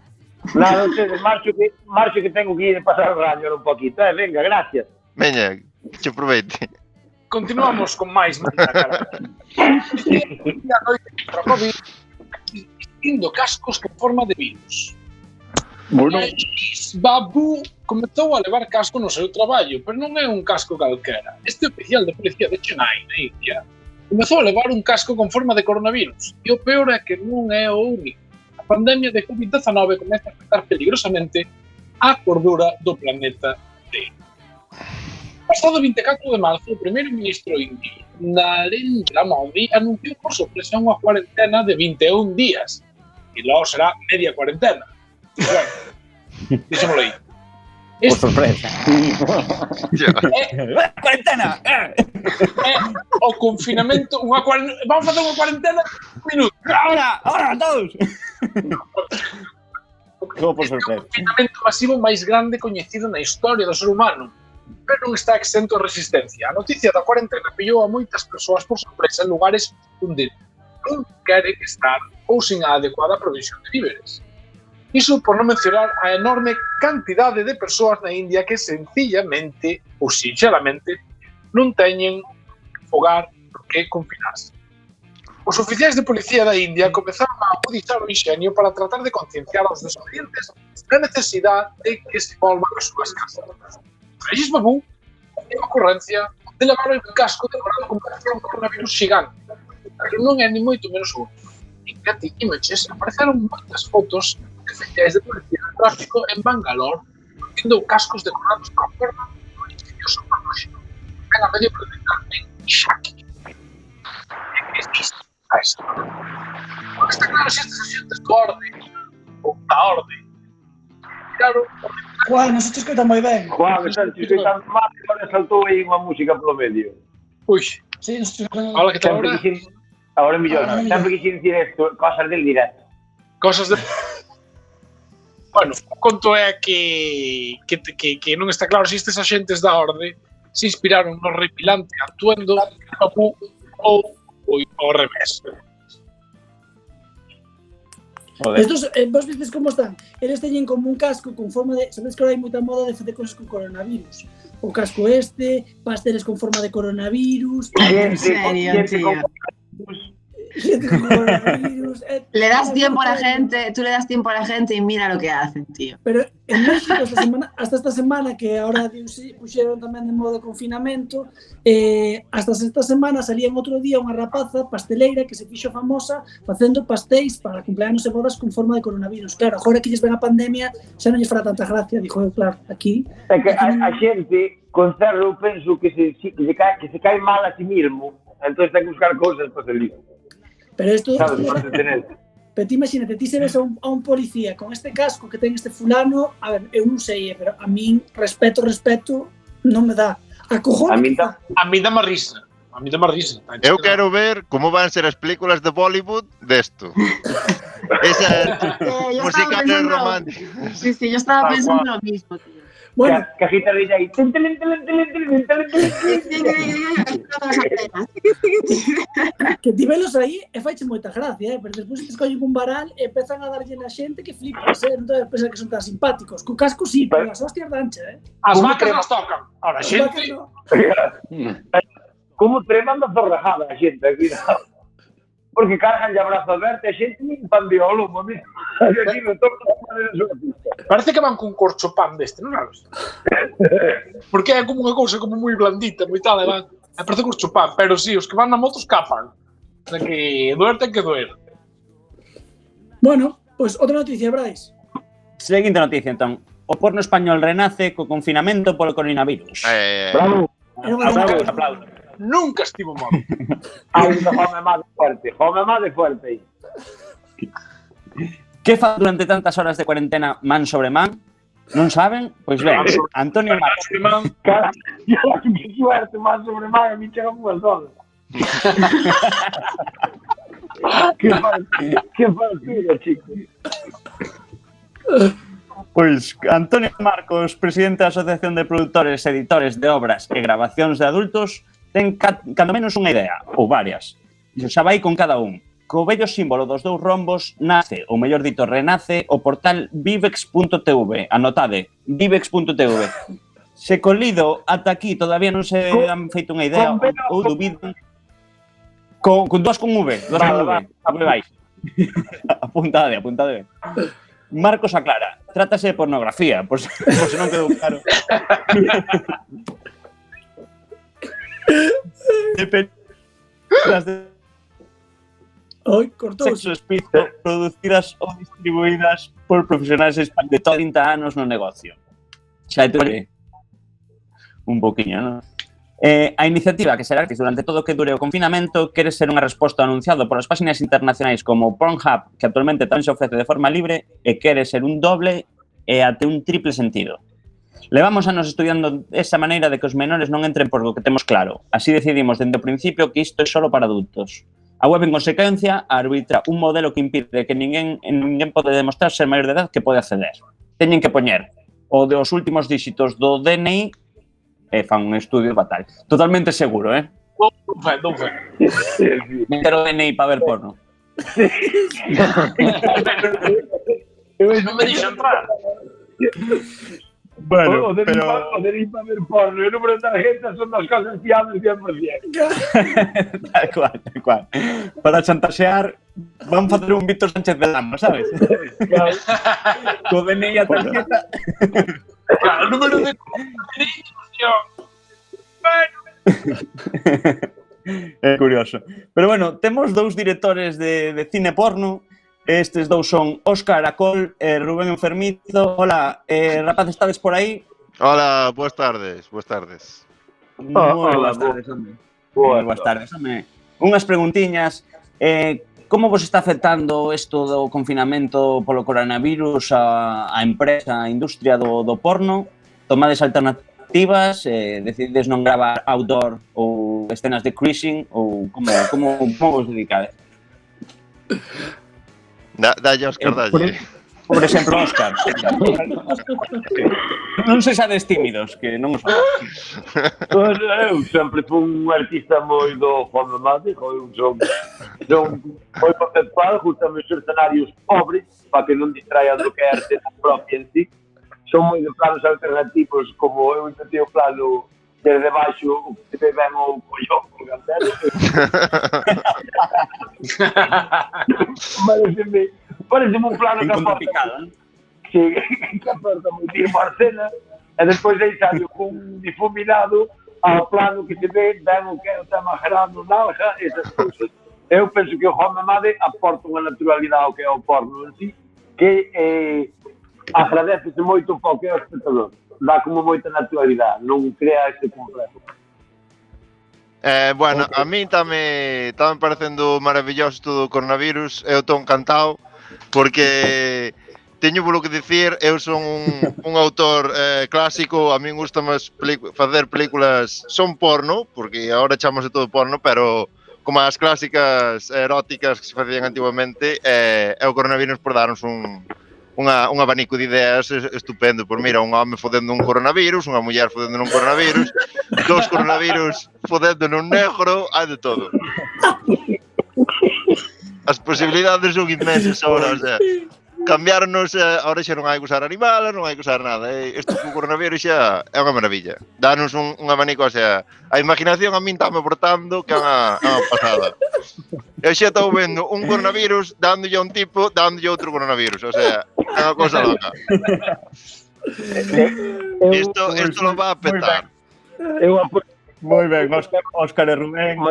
Nada, ustedes, marcho que, marcho que tengo que ir a pasar o raño un poquito. Eh, venga, gracias. Veña, que te aproveite. Continuamos con máis Manda Cara. a noite contra o COVID cascos con forma de virus. Bueno. Luis Babu comezou a levar casco no seu traballo, pero non é un casco calquera. Este oficial de policía de Chennai, na India, comezou a levar un casco con forma de coronavirus. E o peor é que non é o único. A pandemia de COVID-19 comeza a afectar peligrosamente a cordura do planeta Terra. Pasado 24 de marzo, o primeiro ministro indio, Narendra Modi, anunciou por sorpresa unha cuarentena de 21 días. E logo será media cuarentena. Bueno, díxemolo aí. Por Este sorpresa. é, ¡Cuarentena! ¡Eh! o confinamento, unha cuarentena, vamos facer unha cuarentena un minuto. ¡Ahora! ¡Ahora, todos! Todo por Este é o sorpresa. confinamento masivo máis grande coñecido na historia do ser humano, pero non está exento de resistencia. A noticia da cuarentena pillou a moitas persoas por sorpresa en lugares onde non queren estar ou sin a adecuada provisión de víveres. Iso por non mencionar a enorme cantidade de persoas na India que sencillamente ou sinceramente non teñen fogar por que confinarse. Os oficiais de policía da India comezaron a agudizar o ingenio para tratar de concienciar aos desobedientes da necesidade de que se volvan as súas casas. Rexismo é unha ocurrencia de levar o casco decorado con un coronavirus xigante, pero non é ni moito menos o único. En Getty Images apareceron moitas fotos de oficiais de policía de tráfico en Bangalore tendo cascos decorados coa forma do ingenioso patóxeno. en a medio presentar en Ishaki. E que existe a esta. Está claro se estes axentes do orden ou da orden complicado. Juan, non se te escoita moi ben. Juan, se te escoita mal, agora saltou aí unha música polo medio. Ui, sí, non se te escoita... Ahora que tal ahora? Quixen... Ahora millón, Ahora, no. sempre quixen dicir esto, cosas del directo. Cosas de... bueno, o conto é que, que, que, que non está claro se si estes axentes da orde se inspiraron no repilante actuando ou, ou, ou ao revés. Joder. Estos, eh, vos veces como están? Eles teñen como un casco con forma de... Sabedes que ahora hai moita moda de facer cosas con coronavirus. O casco este, pasteles con forma de coronavirus... Bien, sí, serio, tío. Con... le das tiempo a la gente, tú le das tiempo a la gente y mira lo que hacen, tío. Pero en México, esta semana, hasta esta semana, que ahora puxeron tamén de modo confinamento, eh, hasta esta semana salía en outro día unha rapaza pasteleira que se fixo famosa facendo pastéis para cumpleanos e bodas con forma de coronavirus. Claro, agora que lles ven a pandemia, xa non lles fará tanta gracia, dixo eu, claro, aquí... É que a, a xente, con cerro, penso que se, que se, cae, que se cae mal a ti sí mismo, entonces ten que buscar cousas para salir. Pero isto... Claro, pero ti imagínate, ti se ves a un, a un policía con este casco que ten este fulano, a ver, eu non sei, eh, pero a min respeto, respeto, non me dá. A cojón. A min dá, a min dá má risa. A mí dá risa. Eu quero ver como van ser as películas de Bollywood desto. Esa música romántica. Sí, sí, yo estaba pensando lo mismo, tío. Bueno, Que, que a guitarrilla aí. tin, tilín, tilín, tilín, tilín, tilín, tilín, tilín. que ti velos aí e faiche moita gracia, eh? pero despois te escollen un varal e empezan a darlle na xente que flipas, eh? non te que son tan simpáticos. Co casco sí, pero as hostias dancha, eh? As vacas nas tocan. Ahora, xente... Como tremanda zorrajada a xente, cuidado. Porque cargan de abrazo a xente nin pan de olo, mami. Aquí no toca a pista. Parece que van cun corcho pan deste, non sabes? Porque é como unha cousa como moi blandita, moi tal, van... E parece corcho pan, pero sí, os que van na moto escapan. De que doer ten que doer. Bueno, pois pues, outra noticia, Brais. Seguinte noticia, entón. O porno español renace co confinamento polo coronavirus. Eh, Bravo. Aplausos, aplausos. Nunca estivo mal. Hai unha fome má de fuerte. Fome má de fuerte. Que fa durante tantas horas de cuarentena man sobre man? Non saben? Pois ben, Antonio Marcos. Cara, que suerte, más sobre más, a mí chega chicos. Pois Antonio Marcos, presidente da Asociación de Produtores e Editores de Obras e Grabacións de Adultos, ten cando menos unha idea, ou varias. Xa vai con cada un. Co bello símbolo dos dous rombos nace, ou mellor dito, renace o portal vivex.tv. Anotade, vivex.tv. Se colido ata aquí todavía non se han feito unha idea con, ou, ou dubidan con, con dúas con V, dúas con V. A vai. apuntade, apuntade. Marcos aclara, trátase de pornografía, por se, por se non quedou claro. de Oi, cortou. Sexo explícito producidas ou distribuídas por profesionais de 30 anos no negocio. Xa te un poquinho, non? Eh, a iniciativa que será que durante todo o que dure o confinamento quere ser unha resposta anunciado polas páxinas internacionais como Pornhub, que actualmente tamén se ofrece de forma libre, e quere ser un doble e até un triple sentido. Levamos anos estudiando esa maneira de que os menores non entren por lo que temos claro. Así decidimos dende o principio que isto é solo para adultos. A web, en consecuencia, arbitra un modelo que impide que ninguén, ninguén pode demostrar ser maior de edad que pode acceder. Teñen que poñer o dos últimos dígitos do DNI e fan un estudio fatal. Totalmente seguro, eh? Non, non non fan. Meter o DNI para ver porno. non me dixo entrar. Bueno, o, o, de pero... O de misma ver porno e o número de tarjetas son das cosas fiables 100%. tal cual, tal cual. Para chantaxear, van facer un Víctor Sánchez de Lama, sabes? Claro. Co DNI a tarjeta... claro, o número de... bueno. É curioso. Pero bueno, temos dous directores de, de cine porno Estes dous son Óscar Acol e Rubén Enfermizo. Hola, eh, rapaz, estades por aí? Hola, boas tardes, boas tardes. Moi boas tardes, home. Boas, boas tardes, home. Unhas preguntiñas. Eh, como vos está afectando isto do confinamento polo coronavirus a, a empresa, a industria do, do porno? Tomades alternativas? Eh, decidides non gravar outdoor ou escenas de cruising? Ou como, como, como vos dedicades? Da, dalle, Óscar, eh, dalle. Por, por exemplo, Óscar. non se sades tímidos, que non os Pois eu sempre fui un artista moi do Juan mate, foi un son, son moi conceptual, gustame os escenarios pobres, para que non distraian do que é arte propia en sí. Son moi de planos alternativos, como eu intentei o plano Debaixo, o que se pegamos o Coyoco, assim, Parece-me Parece um plano que aporta. Que, que aporta muito em Barcelona. E depois aí saiu com um difuminado ao plano que se vê, o que está magrando larga, essas coisas. Eu penso que o Juan Mamade aporta uma naturalidade ao que é o porno em si, que eh, agradece-se muito para que é o espectador. dá como moita naturalidade, non crea ese complexo. Eh, bueno, a mí tamén tamén parecendo maravilloso todo o coronavirus, eu estou encantado porque teño polo que dicir, eu son un, un autor eh, clásico, a min gusta máis facer películas son porno, porque agora chamase todo porno, pero como as clásicas eróticas que se facían antigamente, eh, e o coronavirus por darnos un, unha, un abanico de ideas estupendo. Por mira, un home fodendo un coronavirus, unha muller fodendo un coronavirus, dos coronavirus fodendo nun negro, hai de todo. As posibilidades son inmensas agora, o sea cambiarnos, eh, ahora xa non hai que usar animal, non hai que usar nada. Eh. Isto co coronavirus xa é unha maravilla. Danos un, un abanico, o sea, a imaginación a min estáme portando que é unha, é unha pasada. Eu xa estou vendo un coronavirus dándolle a un tipo, dándolle outro coronavirus, o sea, é unha cosa loca. Isto, isto lo va a petar. Eu Moi ben, Óscar, Óscar e Rubén,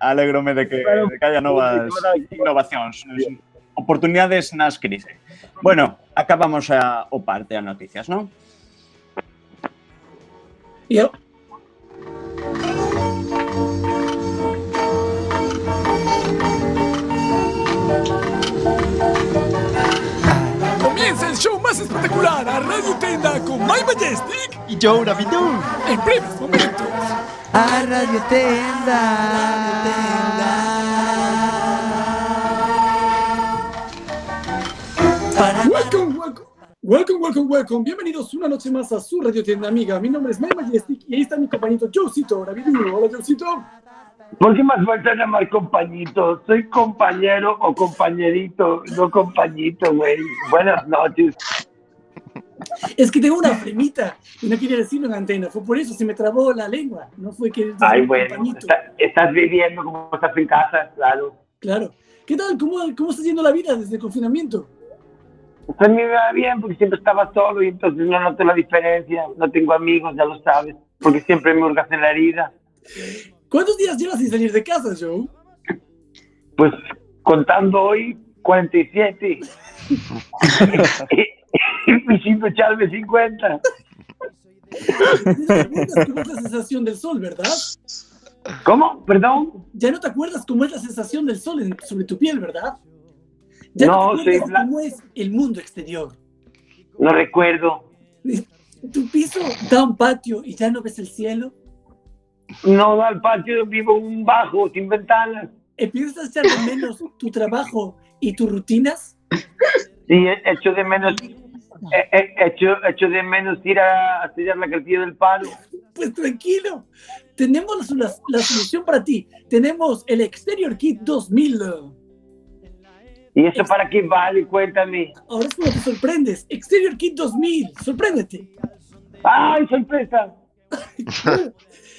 alegrome de que, de que haya novas innovacións, oportunidades nas crises. Bueno, acabamos a, o parte a noticias, non? Eu, Comienza el show más espectacular a Radio Tenda con My Majestic Y Joe Rabidu. en breves momentos. A Radio Tenda. Para welcome. Welcome, welcome. Bienvenidos una noche más a su radio tienda amiga. Mi nombre es Mike Majestic y ahí está mi compañito Josito Ravidu. Hola, Josito. ¿Por qué me has vuelto a llamar compañito? Soy compañero o compañerito, no compañito, güey. Buenas noches. Es que tengo una fremita y no quería decirlo en antena. Fue por eso, se me trabó la lengua. No fue que Ay, bueno, está- estás viviendo como estás en casa, claro. Claro. ¿Qué tal? ¿Cómo, ¿Cómo está yendo la vida desde el confinamiento? Pues a mí me va bien porque siempre estaba solo y entonces no noto la diferencia. No tengo amigos, ya lo sabes, porque siempre me hurgas en la herida. ¿Cuántos días llevas sin salir de casa, Joe? Pues contando hoy, 47. y sin ducharme 50. ¿Ya no te acuerdas cómo es la sensación del sol, verdad? ¿Cómo? ¿Perdón? Ya no te acuerdas cómo es la sensación del sol en- sobre tu piel, ¿verdad? Ya No, no, soy cómo es el mundo exterior. No recuerdo. Tu piso da un patio y ya no ves el cielo. No, al patio vivo un bajo, sin ventanas. ¿Empiezas a echar de menos tu trabajo y tus rutinas? Sí, he- echo de menos. he- he- Echo, echo de menos ir a, a sellar la cartilla del palo. Pues tranquilo. Tenemos la, la- la solución para ti. Tenemos el Exterior Kit 2000. ¿Y eso para qué vale? Cuéntame. Ahora es cuando te sorprendes. Exterior Kit 2000. Sorpréndete. ¡Ay, sorpresa!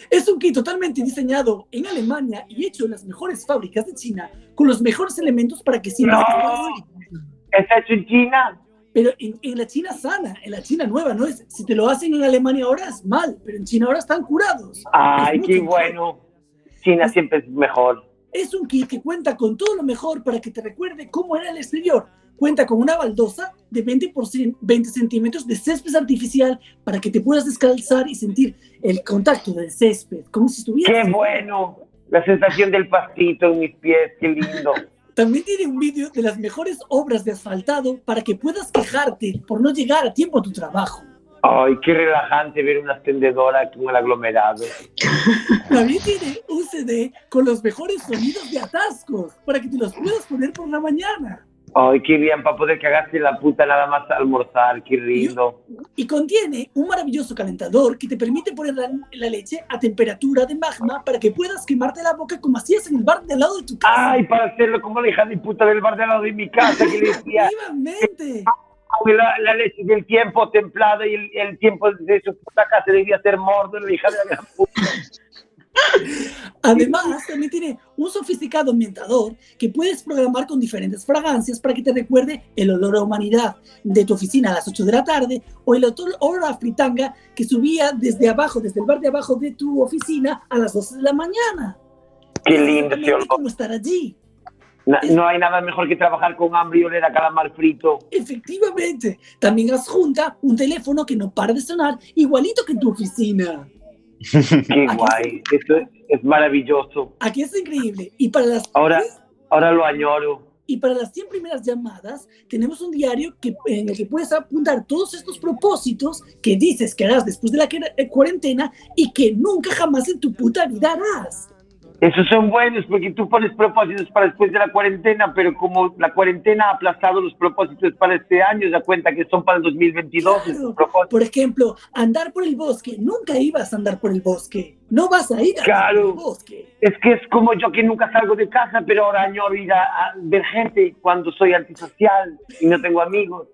Es un kit totalmente diseñado en Alemania y hecho en las mejores fábricas de China con los mejores elementos para que sientas No. ¿Está hecho en China? Pero en, en la China sana, en la China nueva, no es. Si te lo hacen en Alemania ahora es mal, pero en China ahora están curados. ¡Ay, Es qué bueno! China siempre es mejor. Es un kit que cuenta con todo lo mejor para que te recuerde cómo era el exterior. Cuenta con una baldosa de 20, por cien- 20 centímetros de césped artificial para que te puedas descalzar y sentir el contacto del césped, como si estuvieras. ¡Qué bueno! La sensación del pastito en mis pies, qué lindo. También tiene un vídeo de las mejores obras de asfaltado para que puedas quejarte por no llegar a tiempo a tu trabajo. Ay, qué relajante ver una extendedora con el aglomerado. También tiene un CD con los mejores sonidos de atascos para que te los puedas poner por la mañana. Ay, qué bien, para poder cagarse en la puta nada más almorzar, qué lindo. Y contiene un maravilloso calentador que te permite poner la, la leche a temperatura de magma para que puedas quemarte la boca como hacías en el bar de al lado de tu casa. Ay, para hacerlo como la hija de puta del bar de al lado de mi casa que le decía Efectivamente. Que la, la leche del tiempo templado y el, el tiempo de su puta casa debía ser mordo, la hija de la gran puta. Además, también tiene un sofisticado ambientador que puedes programar con diferentes fragancias para que te recuerde el olor a humanidad de tu oficina a las 8 de la tarde o el olor a fritanga que subía desde abajo, desde el bar de abajo de tu oficina a las 12 de la mañana. Qué lindo olor. ¿Cómo estar allí? No hay nada mejor que trabajar con hambre y oler a calamar frito. Efectivamente. También adjunta un teléfono que no para de sonar, igualito que en tu oficina. Qué guay, eso es, es maravilloso. Aquí es increíble. Y para las Ahora, ahora lo añoro. Y para las 100 primeras llamadas, tenemos un diario que, en el que puedes apuntar todos estos propósitos que dices que harás después de la eh, cuarentena y que nunca jamás en tu puta vida harás. Esos son buenos porque tú pones propósitos para después de la cuarentena, pero como la cuarentena ha aplazado los propósitos para este año, da cuenta que son para el 2022. esos propósitos. Por ejemplo, andar por el bosque. Nunca ibas a andar por el bosque. No vas a ir a andar por el Claro, bosque. es que es como yo que nunca salgo de casa, pero ahora añoro ir a, a ver gente cuando soy antisocial y no tengo amigos.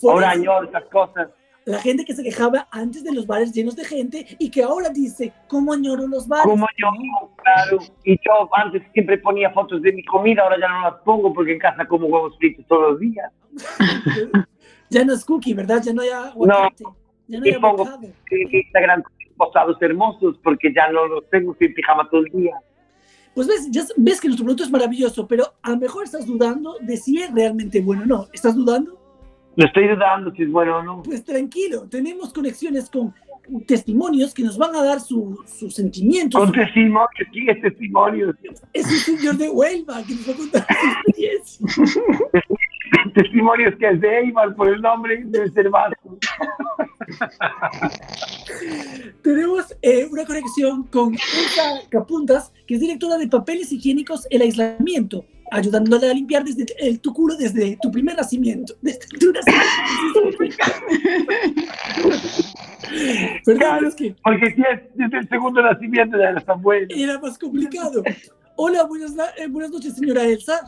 Por Ahora eso, añoro esas cosas. La gente que se quejaba antes de los bares llenos de gente y que ahora dice, ¿cómo añoro los bares? Como yo, claro. Y yo antes siempre ponía fotos de mi comida, ahora ya no las pongo porque en casa como huevos fritos todos los días. Ya no es cookie, ¿verdad? Ya no hay aguacate. Ya no hay Y pongo en Instagram posados hermosos porque ya no los tengo sin pijama todo el día. Pues ves, ya ves que nuestro producto es maravilloso, pero a lo mejor estás dudando de si es realmente bueno o no. ¿Estás dudando? Lo estoy dudando si es bueno o no. Pues tranquilo, tenemos conexiones con testimonios que nos van a dar su- sus sentimientos. Con testimonios, ¿quién es testimonios? Es un señor de Huelva que nos va a contar su experiencia. testimonios que es de Eibar por el nombre ser vasco. Tenemos eh, una conexión con Elsa Capuntas, que es directora de papeles higiénicos El Aislamiento, ayudándole a limpiar desde el, tu culo desde tu primer nacimiento. Desde tu nacimiento. Perdón, es que Porque si es desde el segundo nacimiento ya no está bueno. era más complicado. Hola, buenas, na- eh, buenas noches, señora Elsa.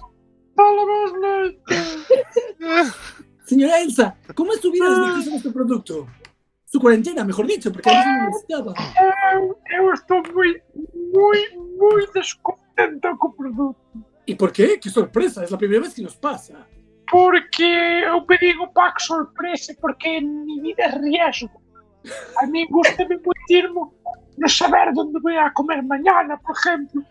Señora Elsa, ¿cómo es su vida desde que hizo nuestro producto? Su cuarentena, mejor dicho, porque a veces no necesitaba. Eu, eu estou moi, moi, moi descontento co produto. ¿Y por qué? ¡Qué sorpresa! Es la primera vez que nos pasa. Porque eu pedí o pack sorpresa porque mi vida riesgo. A mí gusta muitísimo no saber onde voy a comer mañana, por exemplo.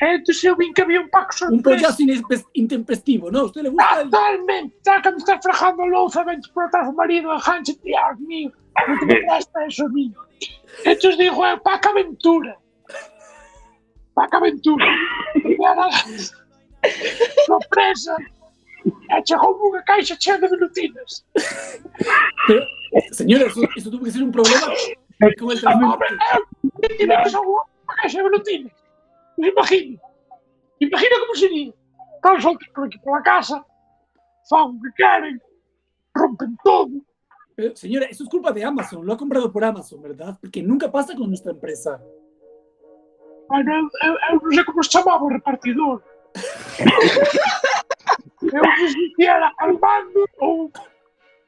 Entonces eu vin que había un pack Un sorpresa. pollazo inespes- intempestivo, ¿no? ¿A usted le gusta? el- Totalmente. Ya que me estás frajando louza, ven por atrás do marido, enganche, Dios mío. No te me eso a mí. Entonces digo, pack aventura. Pack aventura. Sorpresa. Chegou unha caixa chea de velutinas. Pero, señora, eso, eso tuvo que ser un problema con el transporte. Tiene que ser unha caixa de velutinas. Me imagino. Imagina como sería. Están soltos por aquí por la casa. Fan que queren. Rompen todo. Pero, señora, eso es culpa de Amazon. Lo ha comprado por Amazon, ¿verdad? Porque nunca pasa con nuestra empresa. Bueno, eu, eu, eu non sei como se chamaba o repartidor. Eu disse que era Armando ou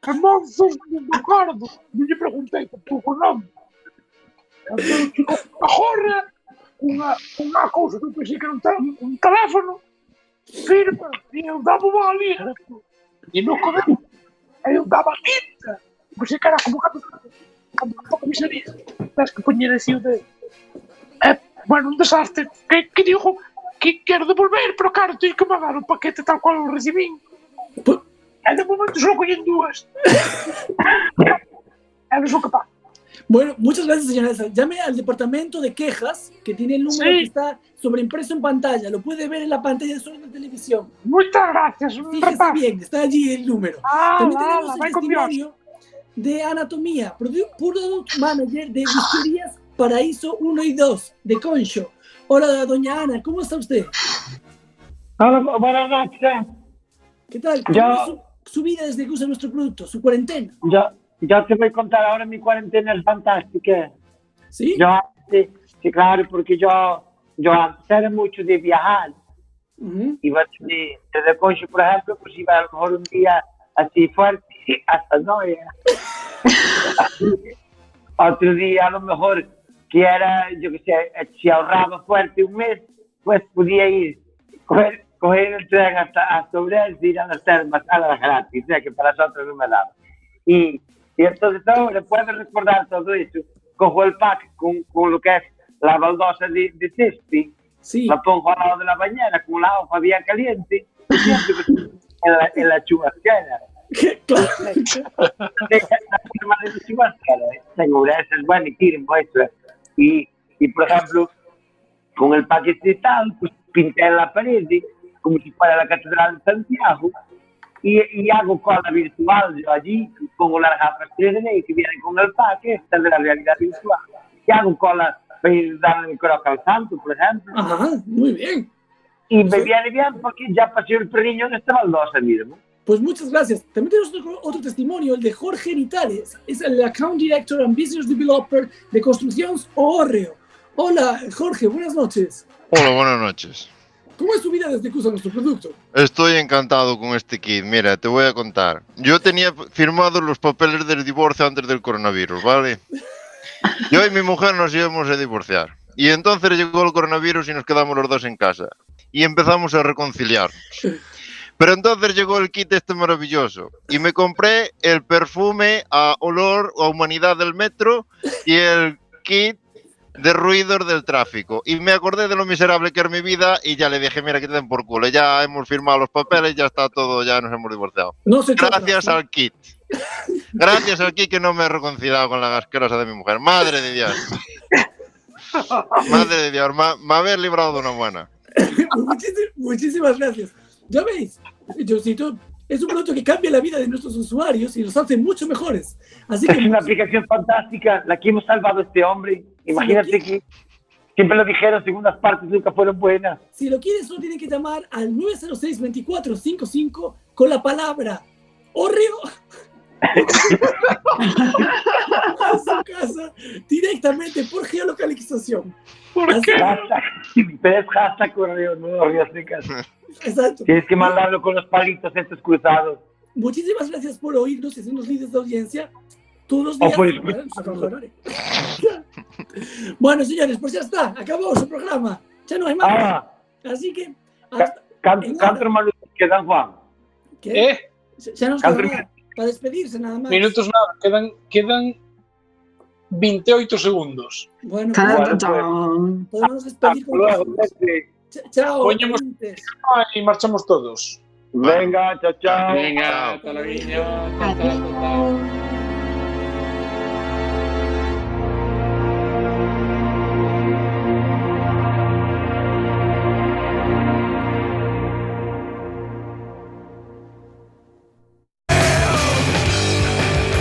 Armando Sousa do Ricardo. E lhe perguntei por o nome. Ele ficou a horror uma, uma coisa que eu pensei que era um, um teléfono firme e eu dava uma ali. e no começo eu dava tinta pensei que era como uma comissaria acho que punha assim o dedo é, mas um desastre que, que digo que quero devolver, pero claro, teño que mandar o paquete tal cual o recibín. E de momento só collen dúas. e non son capaz. Bueno, muchas gracias, señora. Llame al departamento de quejas, que tiene el número Sí. que está sobreimpreso en pantalla. Lo puede ver en la pantalla de de televisión. Muchas gracias, Fíjese rapaz. bien, está allí el número. Ah, También ala, tenemos vai el testimonio de Anatomía, produ- Product Manager de Bisturías Paraíso 1 y 2, de Concho. Hola, doña Ana, ¿cómo está usted? Hola, buenas noches. ¿Qué tal? ¿Cómo Yo- es su, su vida desde que usa nuestro producto, su cuarentena? Yo, yo te voy a contar ahora mi cuarentena es fantástica. ¿Sí? Yo antes, sí, claro, porque yo, yo antes era mucho de viajar. Iba de, desde Concho, por ejemplo, pues iba a lo mejor un día así fuerte hasta Noia. Otro día a lo mejor que era, yo que sé, si ahorraba fuerte un mes, pues podía ir, coger, coger el tren hasta, hasta Ourense, ir a las termas, a las gratis, ya que para las otras no me daba. Y, y entonces ahora puedo recordar todo eso. Cojo el pack con, con lo que es la baldosa de, de césped, la pongo al lado de la bañera con la hoja bien caliente y siempre en la, en la chubasquera. la forma de la chubasquera, ¿eh? tengo una de esas buenas y tienen muestra. Y, y por ejemplo, con el paquete tal, pues pinté en la pared como si fuera la Catedral de Santiago y, y hago cola virtual yo allí, pongo las gafas 3D que vienen con el pack, esta de la realidad virtual, y hago cola para ir dar el corazón al santo, por ejemplo. Ajá, muy bien. Y me viene bien porque ya pasé el perriño en esta baldosa mismo. Pues muchas gracias. También tenemos otro, otro testimonio, el de Jorge Nitales. Es el Account Director and Business Developer de Construcciones Orreo. Hola, Jorge, buenas noches. Hola, buenas noches. ¿Cómo es tu vida desde que usas nuestro producto? Estoy encantado con este kit. Mira, te voy a contar. Yo tenía firmados los papeles del divorcio antes del coronavirus, ¿vale? Yo y mi mujer nos íbamos a divorciar. Y entonces llegó el coronavirus y nos quedamos los dos en casa. Y empezamos a reconciliarnos. Pero entonces llegó el kit este maravilloso. Y me compré el perfume a olor a humanidad del metro y el kit de ruidos del tráfico. Y me acordé de lo miserable que era mi vida y ya le dije, mira, que te den por culo. Ya hemos firmado los papeles, ya está todo, ya nos hemos divorciado. No se Gracias al kit. Gracias al kit que no me he reconciliado con la asquerosa de mi mujer. Madre de Dios. Madre de Dios, me, me haber librado de una buena. Muchísimas, muchísimas gracias. Ya veis, Josito, es un producto que cambia la vida de nuestros usuarios y los hace mucho mejores. Así que Es una aplicación fantástica, la que hemos salvado a este hombre. Imagínate que siempre lo dijeron, segundas partes nunca fueron buenas. Si lo quieres, solo tiene que llamar al 906-2455 con la palabra Oreo a su casa directamente por geolocalización. ¿Por qué? Hashtag, hashtag correo, no casa. Exacto. Tienes que mandarlo con los palitos estos cruzados. Muchísimas gracias por oírnos y hacernos líderes de audiencia todos los O días. por Bueno, a trabajar. Bueno, señores, pues ya está, acabó su programa. Ya no hay más. Ah, Así que, canto, canto hermano que dan Juan. ¿qué? ¿Eh? Ya nos queda Canto- nada para despedirse nada más. Minutos nada, quedan, quedan 28 segundos. Bueno, pues, tan. podemos despedir con Luego, Chao. Poñemos- oyentes. Y marchamos todos. Venga, chao, chao. Venga, hasta luego.